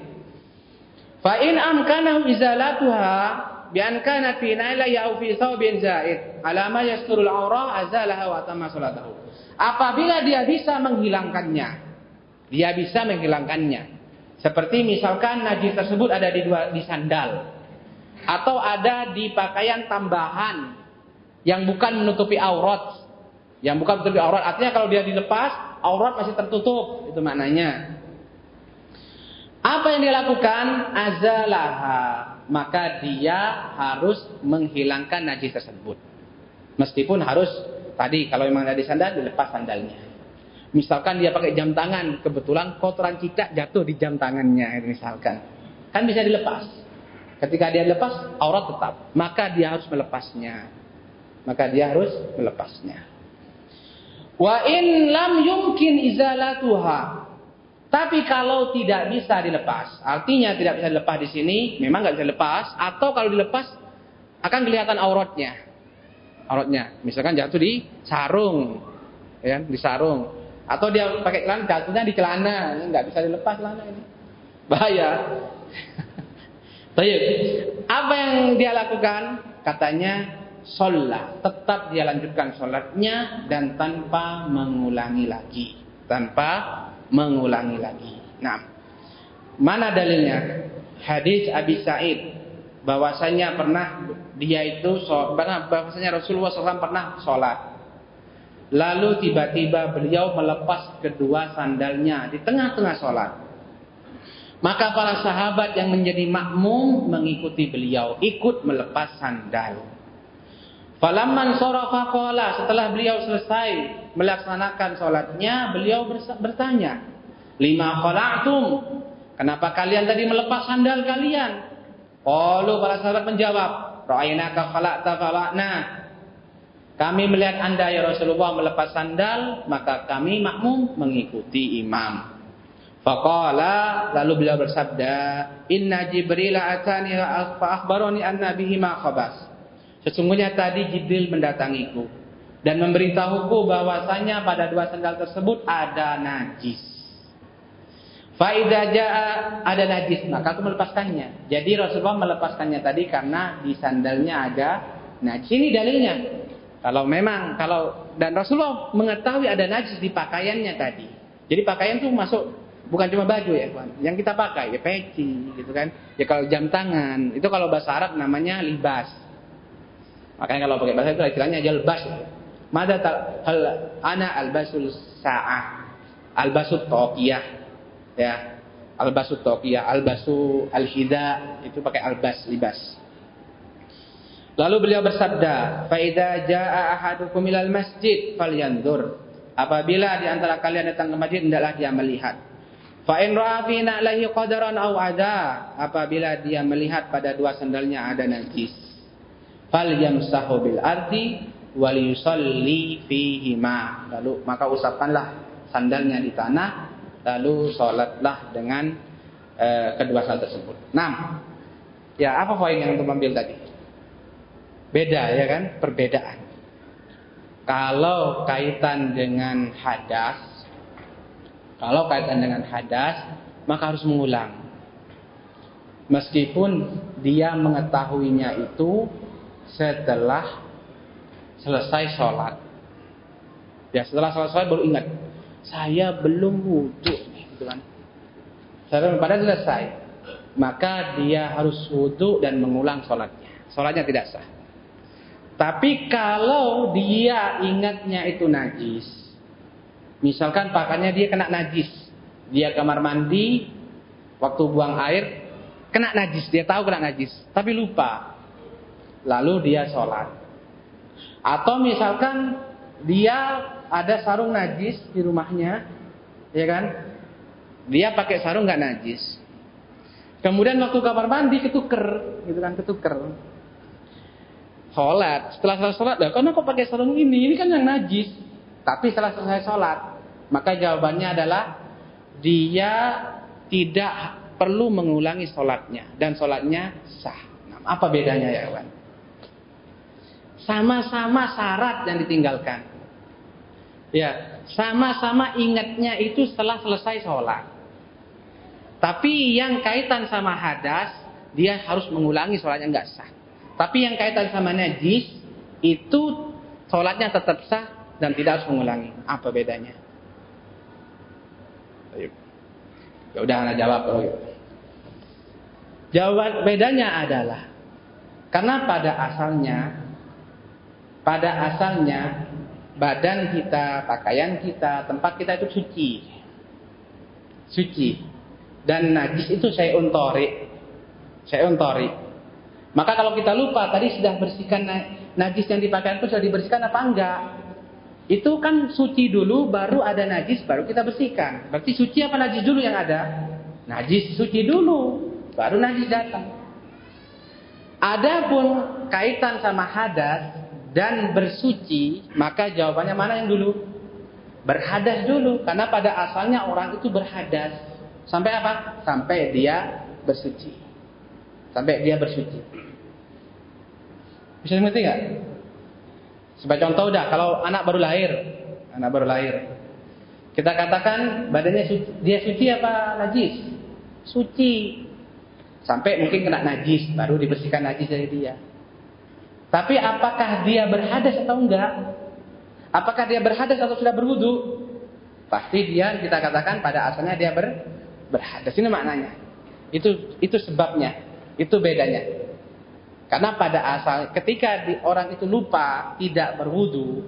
fa in amkanahu izalatuha bi an kana fi naila ya fi thawbin zaid ala ma yasturul aurah azalaha wa tamma salatahu. Apabila dia bisa menghilangkannya, dia bisa menghilangkannya. Seperti misalkan najis tersebut ada di dua di sandal atau ada di pakaian tambahan yang bukan menutupi aurat. Yang bukan menutupi aurat artinya kalau dia dilepas aurat masih tertutup, itu maknanya. Apa yang dia lakukan? Azalaha maka dia harus menghilangkan najis tersebut. Meskipun harus tadi kalau memang ada sandal dilepas sandalnya. Misalkan dia pakai jam tangan, kebetulan kotoran cicak jatuh di jam tangannya misalkan. Kan bisa dilepas. Ketika dia lepas, aurat tetap. Maka dia harus melepasnya. Maka dia harus melepasnya. Wa in lam yumkin izalatuha tapi kalau tidak bisa dilepas, artinya tidak bisa dilepas di sini, memang nggak bisa dilepas, atau kalau dilepas akan kelihatan auratnya, auratnya. Misalkan jatuh di sarung, ya, di sarung, atau dia pakai celana jatuhnya di celana, ini nggak bisa dilepas celana ini, bahaya. Tayyip. Apa yang dia lakukan? Katanya sholat, tetap dia lanjutkan sholatnya dan tanpa mengulangi lagi, tanpa mengulangi lagi. Nah, mana dalilnya? Hadis Abi Sa'id bahwasanya pernah dia itu bahwasanya Rasulullah SAW pernah sholat. Lalu tiba-tiba beliau melepas kedua sandalnya di tengah-tengah sholat. Maka para sahabat yang menjadi makmum mengikuti beliau, ikut melepas sandal. Falamman sorofa kola setelah beliau selesai melaksanakan sholatnya, beliau bertanya, lima khola'tum, kenapa kalian tadi melepas sandal kalian? Kalau para sahabat menjawab, ra'ainaka khala'ta fala'na. Kami melihat anda ya Rasulullah melepas sandal, maka kami makmum mengikuti imam. Faqala lalu beliau bersabda, Inna Jibril atani fa akhbarani anna bihi ma khabas. Sesungguhnya tadi Jibril mendatangiku dan memberitahuku bahwasanya pada dua sandal tersebut ada najis. Faidah jaa ada najis, maka aku melepaskannya. Jadi Rasulullah melepaskannya tadi karena di sandalnya ada najis. Ini dalilnya. Kalau memang kalau dan Rasulullah mengetahui ada najis di pakaiannya tadi. Jadi pakaian itu masuk bukan cuma baju ya. Yang kita pakai ya peci gitu kan. Ya kalau jam tangan, itu kalau bahasa Arab namanya libas. Makanya kalau pakai bahasa itu istilahnya jalbas. Mada hal ana albasul sa'ah. Albasut toqiyah. Ya. Albasut toqiyah, albasu alhida itu pakai albas libas. Lalu beliau bersabda, "Faida jaa ahadukum ilal masjid falyanzur." Apabila di antara kalian datang ke masjid hendaklah dia melihat. Fa in ra'a qadaran aw ada, apabila dia melihat pada dua sandalnya ada najis fal yamsahu bil ardi wal yusalli fihi ma lalu maka usapkanlah sandalnya di tanah, lalu sholatlah dengan uh, kedua hal tersebut. Nah, ya apa poin yang untuk ambil tadi? Beda ya kan, perbedaan. Kalau kaitan dengan hadas, kalau kaitan dengan hadas, maka harus mengulang. Meskipun dia mengetahuinya itu setelah selesai sholat. Ya setelah selesai baru ingat, saya belum wudhu, gitu kan? Saya pada selesai, maka dia harus wudhu dan mengulang sholatnya. Sholatnya tidak sah. Tapi kalau dia ingatnya itu najis, misalkan pakaiannya dia kena najis, dia kamar mandi, waktu buang air, kena najis, dia tahu kena najis, tapi lupa. Lalu dia sholat. Atau misalkan dia ada sarung najis di rumahnya, ya kan? Dia pakai sarung nggak najis. Kemudian waktu kamar mandi ketuker, gitu kan ketuker sholat. Setelah selesai sholat, lah, karena kok pakai sarung ini? Ini kan yang najis. Tapi setelah selesai sholat, maka jawabannya adalah dia tidak perlu mengulangi sholatnya dan sholatnya sah. Nah, apa bedanya ya kawan? Sama-sama syarat yang ditinggalkan. Ya, sama-sama ingatnya itu setelah selesai sholat. Tapi yang kaitan sama hadas, dia harus mengulangi sholatnya nggak sah. Tapi yang kaitan sama najis itu sholatnya tetap sah dan tidak harus mengulangi. Apa bedanya? Ya udah anak jawab kalau gitu. Jawab bedanya adalah karena pada asalnya pada asalnya badan kita, pakaian kita, tempat kita itu suci. Suci. Dan najis itu saya untori. Saya untori. Maka kalau kita lupa tadi sudah bersihkan najis yang dipakai itu sudah dibersihkan apa enggak? Itu kan suci dulu baru ada najis baru kita bersihkan. Berarti suci apa najis dulu yang ada? Najis suci dulu baru najis datang. Adapun kaitan sama hadas dan bersuci, maka jawabannya mana yang dulu? Berhadas dulu, karena pada asalnya orang itu berhadas. Sampai apa? Sampai dia bersuci. Sampai dia bersuci. Bisa dimengerti nggak? Sebagai contoh udah, kalau anak baru lahir, anak baru lahir, kita katakan badannya suci, dia suci apa najis? Suci. Sampai mungkin kena najis, baru dibersihkan najis dari dia. Tapi apakah dia berhadas atau enggak? Apakah dia berhadas atau sudah berwudu? Pasti dia kita katakan pada asalnya dia ber, berhadas. Ini maknanya. Itu itu sebabnya. Itu bedanya. Karena pada asal ketika di, orang itu lupa tidak berwudu,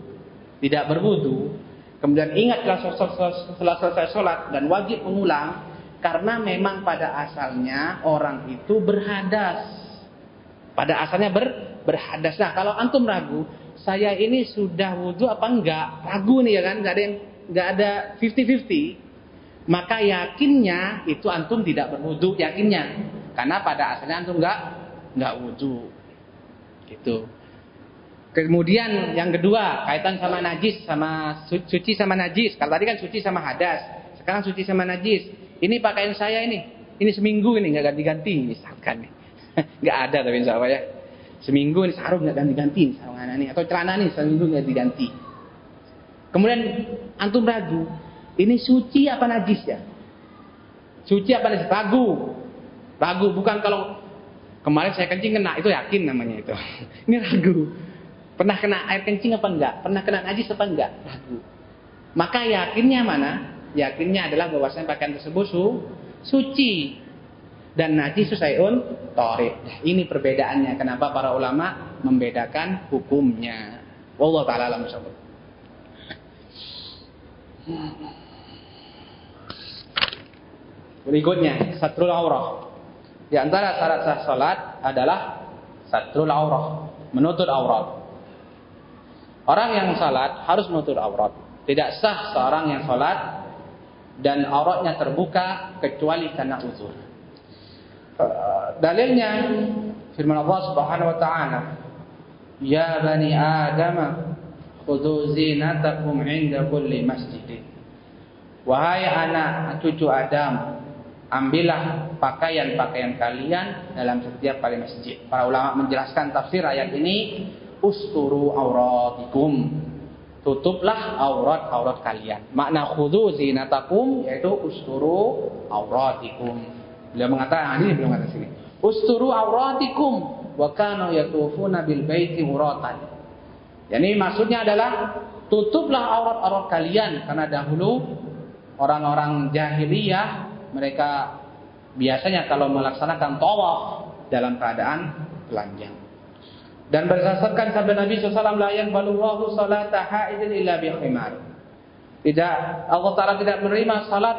tidak berwudu, kemudian ingat setelah selesai sholat dan wajib mengulang, karena memang pada asalnya orang itu berhadas. Pada asalnya ber, berhadas. Nah kalau antum ragu, saya ini sudah wudhu apa enggak? Ragu nih ya kan, nggak ada yang nggak ada 50-50. Maka yakinnya itu antum tidak berwudhu, yakinnya. Karena pada asalnya antum enggak nggak wudhu. Gitu. Kemudian yang kedua kaitan sama najis sama suci sama najis. Kalau tadi kan suci sama hadas, sekarang suci sama najis. Ini pakaian saya ini, ini seminggu ini nggak ganti-ganti misalkan nih. nggak ada tapi insya Allah ya. Seminggu ini sarung nggak ganti-ganti sarung anak ini atau celana nih seminggu nggak diganti. Kemudian antum ragu, ini suci apa najis ya? Suci apa najis? Ragu. Ragu bukan kalau Kemarin saya kencing kena, itu yakin namanya itu. Ini ragu. Pernah kena air kencing apa enggak? Pernah kena najis apa enggak? Ragu. Maka yakinnya mana? Yakinnya adalah bahwasanya pakaian tersebut su, suci. Dan najis susaiun tori. Nah, ini perbedaannya. Kenapa para ulama membedakan hukumnya. Wallahu ta'ala alam Berikutnya, satrul aurah. Di antara syarat sah salat adalah satrul aurah, menutup aurat. Orang yang salat harus menutup aurat. Tidak sah seorang yang salat dan auratnya terbuka kecuali karena uzur. Dalilnya firman Allah Subhanahu wa taala, "Ya bani Adam, khudhu zinatakum 'inda kulli masjidin." Wahai anak cucu Adam, ambillah pakaian-pakaian kalian dalam setiap kali masjid. Para ulama menjelaskan tafsir ayat ini, usturu auratikum. Tutuplah aurat-aurat kalian. Makna khudu zinatakum yaitu usturu auratikum. Beliau mengatakan, ah, ini belum mengatakan sini. Usturu auratikum wa kanu yatufuna bil baiti uratan. Yani maksudnya adalah tutuplah aurat-aurat kalian karena dahulu orang-orang jahiliyah mereka biasanya kalau melaksanakan tawaf dalam keadaan telanjang. Dan berdasarkan sabda Nabi SAW, la yanbalullahu salata haidin illa bi khimar. Tidak, Allah Ta'ala tidak menerima salat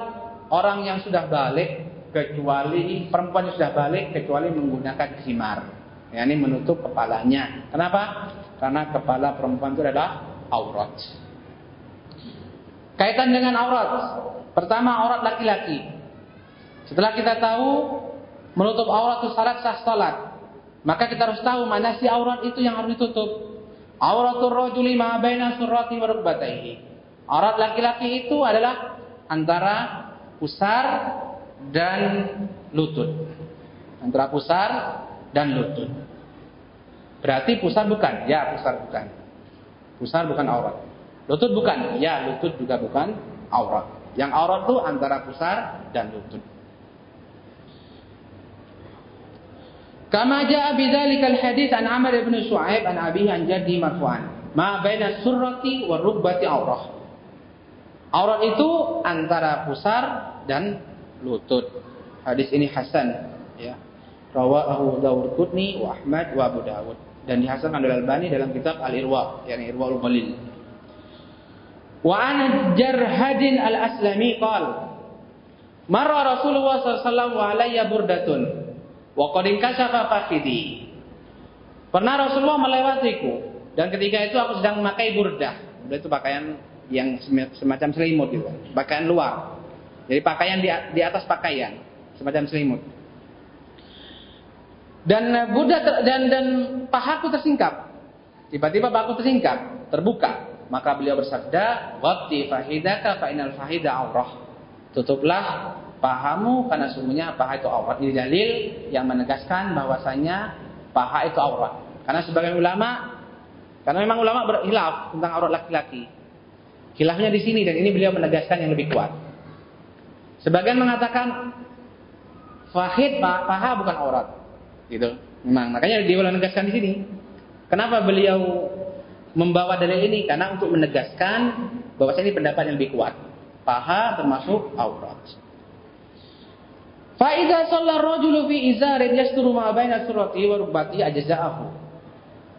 orang yang sudah balik kecuali perempuan yang sudah balik kecuali menggunakan khimar. Ya, ini menutup kepalanya. Kenapa? Karena kepala perempuan itu adalah aurat. Kaitan dengan aurat. Pertama aurat laki-laki. Setelah kita tahu menutup aurat itu syarat sah salat, maka kita harus tahu mana si aurat itu yang harus ditutup. Auratul rajuli ma baina surrati wa. Aurat laki-laki itu adalah antara pusar dan lutut. Antara pusar dan lutut. Berarti pusar bukan? Ya, pusar bukan. Pusar bukan aurat. Lutut bukan? Ya, lutut juga bukan aurat. Yang aurat itu antara pusar dan lutut. Kama jaa bidzalikal hadis an Amr ibn Shu'aib an abihi an jaddi marfu'an. Ma baina surrati wa rukbati aurah. Aurat itu antara pusar dan lutut. Hadis ini hasan ya. Rawahu Dawud Qutni wa Ahmad wa Abu Dawud dan dihasankan oleh Al-Albani dalam kitab Al-Irwa, yakni Irwaul Ghalil. Wa an Jarhadin Al-Aslami qala Marra Rasulullah sallallahu alaihi wasallam wa burdatun Wa qad inkashafa fakhidi. Pernah Rasulullah melewatiku dan ketika itu aku sedang memakai burdah. Burdah itu pakaian yang semacam selimut gitu. Pakaian luar. Jadi pakaian di, di atas pakaian, semacam selimut. Dan burdah ter, dan dan pahaku tersingkap. Tiba-tiba pahaku tersingkap, terbuka. Maka beliau bersabda, "Waqti fahidaka fa inal fahida aurah." Tutuplah pahamu karena sungguhnya paha itu aurat. Ini dalil yang menegaskan bahwasanya paha itu aurat. Karena sebagian ulama, karena memang ulama berkhilaf tentang aurat laki-laki. Khilafnya di sini dan ini beliau menegaskan yang lebih kuat. Sebagian mengatakan fahid paha bukan aurat. Gitu. Memang makanya dia menegaskan di sini. Kenapa beliau membawa dalil ini? Karena untuk menegaskan bahwasanya ini pendapat yang lebih kuat. Paha termasuk aurat. Faidah sholat rojulu fi izarin yasturu ma baina surati wa rukbati ajza'ahu.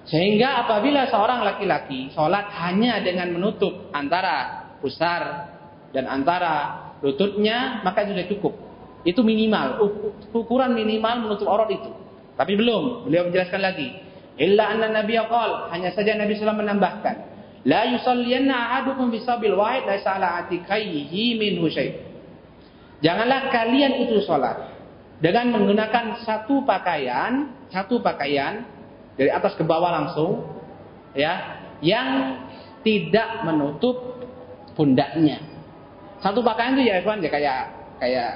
Sehingga apabila seorang laki-laki sholat hanya dengan menutup antara pusar dan antara lututnya, maka itu sudah cukup. Itu minimal, ukuran minimal menutup aurat itu. Tapi belum, beliau menjelaskan lagi. Illa anna Nabi qol, hanya saja Nabi SAW menambahkan, la yusalliyanna ahadukum bisabil wahid laisa ala atikaihi syai'. Janganlah kalian itu sholat dengan menggunakan satu pakaian, satu pakaian dari atas ke bawah langsung, ya, yang tidak menutup pundaknya. Satu pakaian itu ya, Ikhwan, ya kayak kayak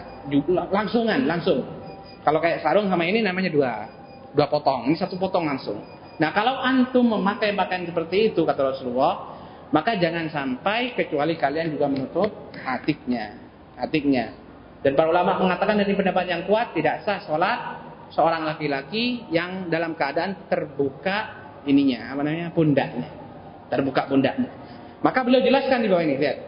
langsungan, langsung. Kalau kayak sarung sama ini namanya dua, dua potong. Ini satu potong langsung. Nah, kalau antum memakai pakaian seperti itu kata Rasulullah, maka jangan sampai kecuali kalian juga menutup hatiknya, hatiknya. Dan para ulama mengatakan dari pendapat yang kuat tidak sah sholat seorang laki-laki yang dalam keadaan terbuka ininya, apa namanya, pundaknya. Terbuka pundaknya. Maka beliau jelaskan di bawah ini, lihat.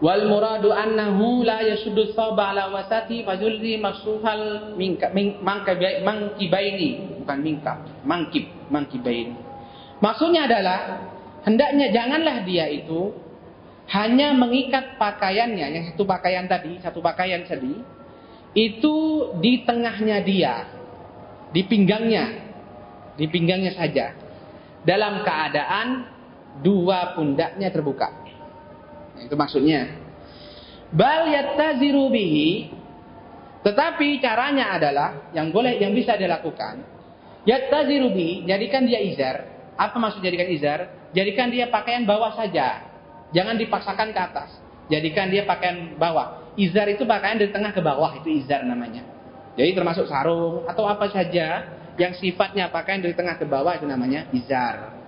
Wal muradu annahu la yasuddu thawba ala wasati fajulli masuhal minka mangkibaini bukan mingka mangkib mangkibaini maksudnya adalah hendaknya janganlah dia itu hanya mengikat pakaiannya, yang satu pakaian tadi, satu pakaian tadi, itu di tengahnya dia, di pinggangnya, di pinggangnya saja, dalam keadaan dua pundaknya terbuka. Itu maksudnya. Bal yattaziru bihi tetapi caranya adalah yang boleh yang bisa dilakukan yattaziru bihi jadikan dia izar. Apa maksud jadikan izar? Jadikan dia pakaian bawah saja. Jangan dipaksakan ke atas. jadikan dia pakaian bawah. Izar itu pakaian dari tengah ke bawah, itu izar namanya. Jadi termasuk sarung atau apa saja yang sifatnya pakaian dari tengah ke bawah itu namanya izar.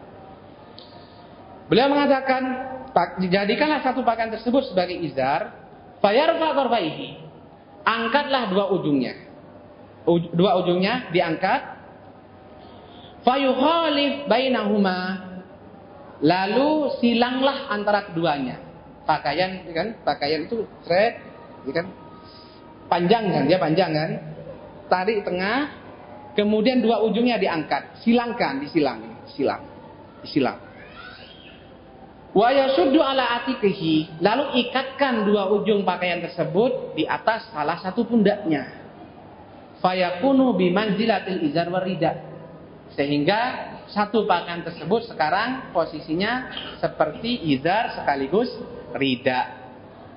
Beliau mengatakan, jadikanlah satu pakaian tersebut sebagai izar, fayarfa tarfaihi. Angkatlah dua ujungnya. Dua ujungnya diangkat. Fayukhalif bainahuma. Lalu silanglah antara keduanya. Pakaian kan? Pakaian itu thread ya kan? Panjang kan? Dia panjang kan? Tarik tengah kemudian dua ujungnya diangkat. Silangkan disilang. Silang. Disilang wa ala atikihi lalu ikatkan dua ujung pakaian tersebut di atas salah satu pundaknya fayakunu bimanzilatil izar warida sehingga satu pakaian tersebut sekarang posisinya seperti izar sekaligus rida.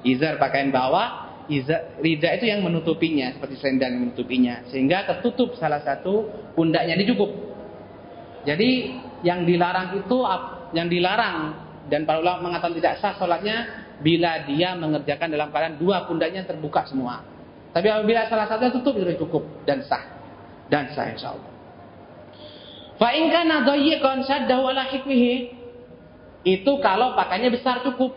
Izar pakaian bawah, izar, rida itu yang menutupinya seperti selendang yang menutupinya sehingga tertutup salah satu pundaknya ini cukup. Jadi yang dilarang itu yang dilarang dan para ulama mengatakan tidak sah sholatnya bila dia mengerjakan dalam keadaan dua pundaknya terbuka semua. Tapi apabila salah satunya tutup itu cukup dan sah dan sah insya Allah. Fa in kana dhayyiqan ala Itu kalau pakainya besar cukup.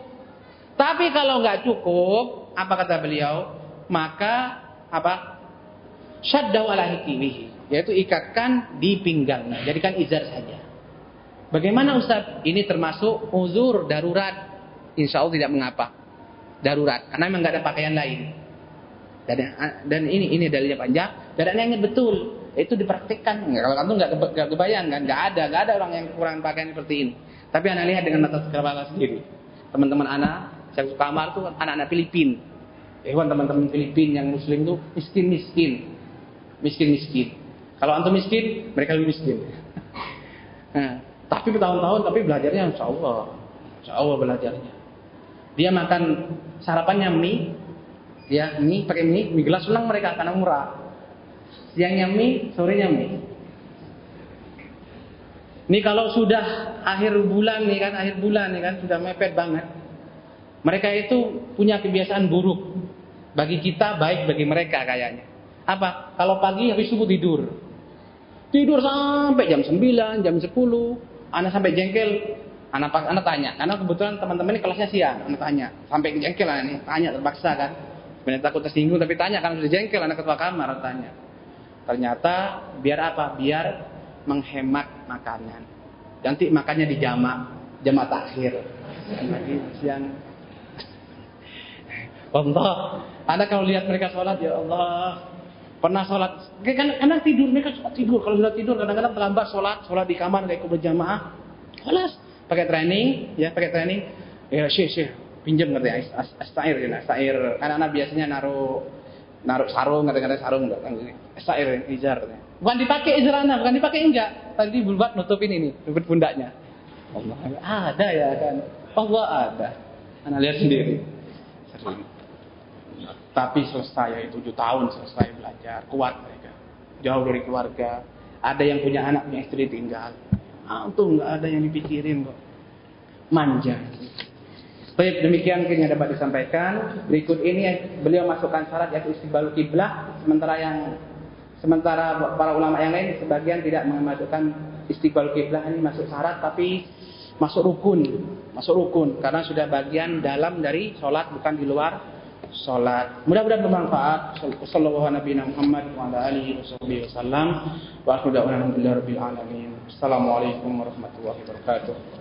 Tapi kalau nggak cukup, apa kata beliau? Maka apa? Syaddahu ala hikimihi. Yaitu ikatkan di pinggangnya. Jadikan izar saja. Bagaimana Ustaz? Ini termasuk uzur darurat. Insya Allah tidak mengapa. Darurat. Karena memang nggak ada pakaian lain. Dan, dan ini ini dalilnya panjang. Dan ini betul. Itu dipraktikkan. Kalau kamu nggak kebayang kan? Nggak ada. Nggak ada orang yang kurang pakaian seperti ini. Tapi anak lihat dengan mata kepala sendiri. Teman-teman anak yang kamar tuh anak-anak Filipin. Hewan teman-teman Filipin yang muslim tuh miskin-miskin. Miskin-miskin. Kalau antum miskin, mereka lebih miskin. nah, tapi bertahun-tahun tapi belajarnya insya Allah. Insya Allah belajarnya. Dia makan sarapannya mie, ya mie pakai mie, mie gelas ulang mereka karena murah. Siangnya mie, sorenya mie. Ini kalau sudah akhir bulan nih kan, akhir bulan nih kan sudah mepet banget. Mereka itu punya kebiasaan buruk. Bagi kita baik bagi mereka kayaknya. Apa? Kalau pagi habis subuh tidur. Tidur sampai jam 9, jam 10. Anak sampai jengkel. Anak anak tanya, karena kebetulan teman-teman ini kelasnya siang. Anak tanya, sampai jengkel ini, tanya terpaksa kan. Sebenarnya takut tersinggung tapi tanya karena sudah jengkel anak ketua kamar tanya. Ternyata biar apa? Biar menghemat makanan. Nanti makannya di jamak, jamak takhir. Lagi siang Allah. Anda kalau lihat mereka sholat, ya Allah. Pernah sholat, kan karena tidur mereka suka tidur. Kalau sudah tidur, kadang-kadang terlambat sholat, sholat di kamar nggak ikut berjamaah. Kelas, pakai training, ya pakai training. Ya syekh syekh, pinjam ngerti astair ya, astair. Karena anak biasanya naruh naruh sarung, kadang-kadang sarung enggak, astair izar. Bukan dipakai anak, bukan dipakai enggak. Tadi buat nutupin ini, nutupin pundaknya. Allah ada ya kan, Allah ada. Anak lihat sendiri. Sering. Tapi selesai itu tujuh tahun selesai belajar, kuat mereka. Jauh dari keluarga. Ada yang punya anak, punya istri tinggal. Antum nggak ada yang dipikirin kok. Manja. Baik, demikian yang dapat disampaikan. Berikut ini beliau masukkan syarat yaitu istiqbal kiblah, sementara yang sementara para ulama yang lain sebagian tidak memasukkan istiqbal kiblah ini masuk syarat tapi masuk rukun, masuk rukun karena sudah bagian dalam dari sholat bukan di luar salat. Mudah-mudahan bermanfaat. Sallallahu warahmatullahi wabarakatuh.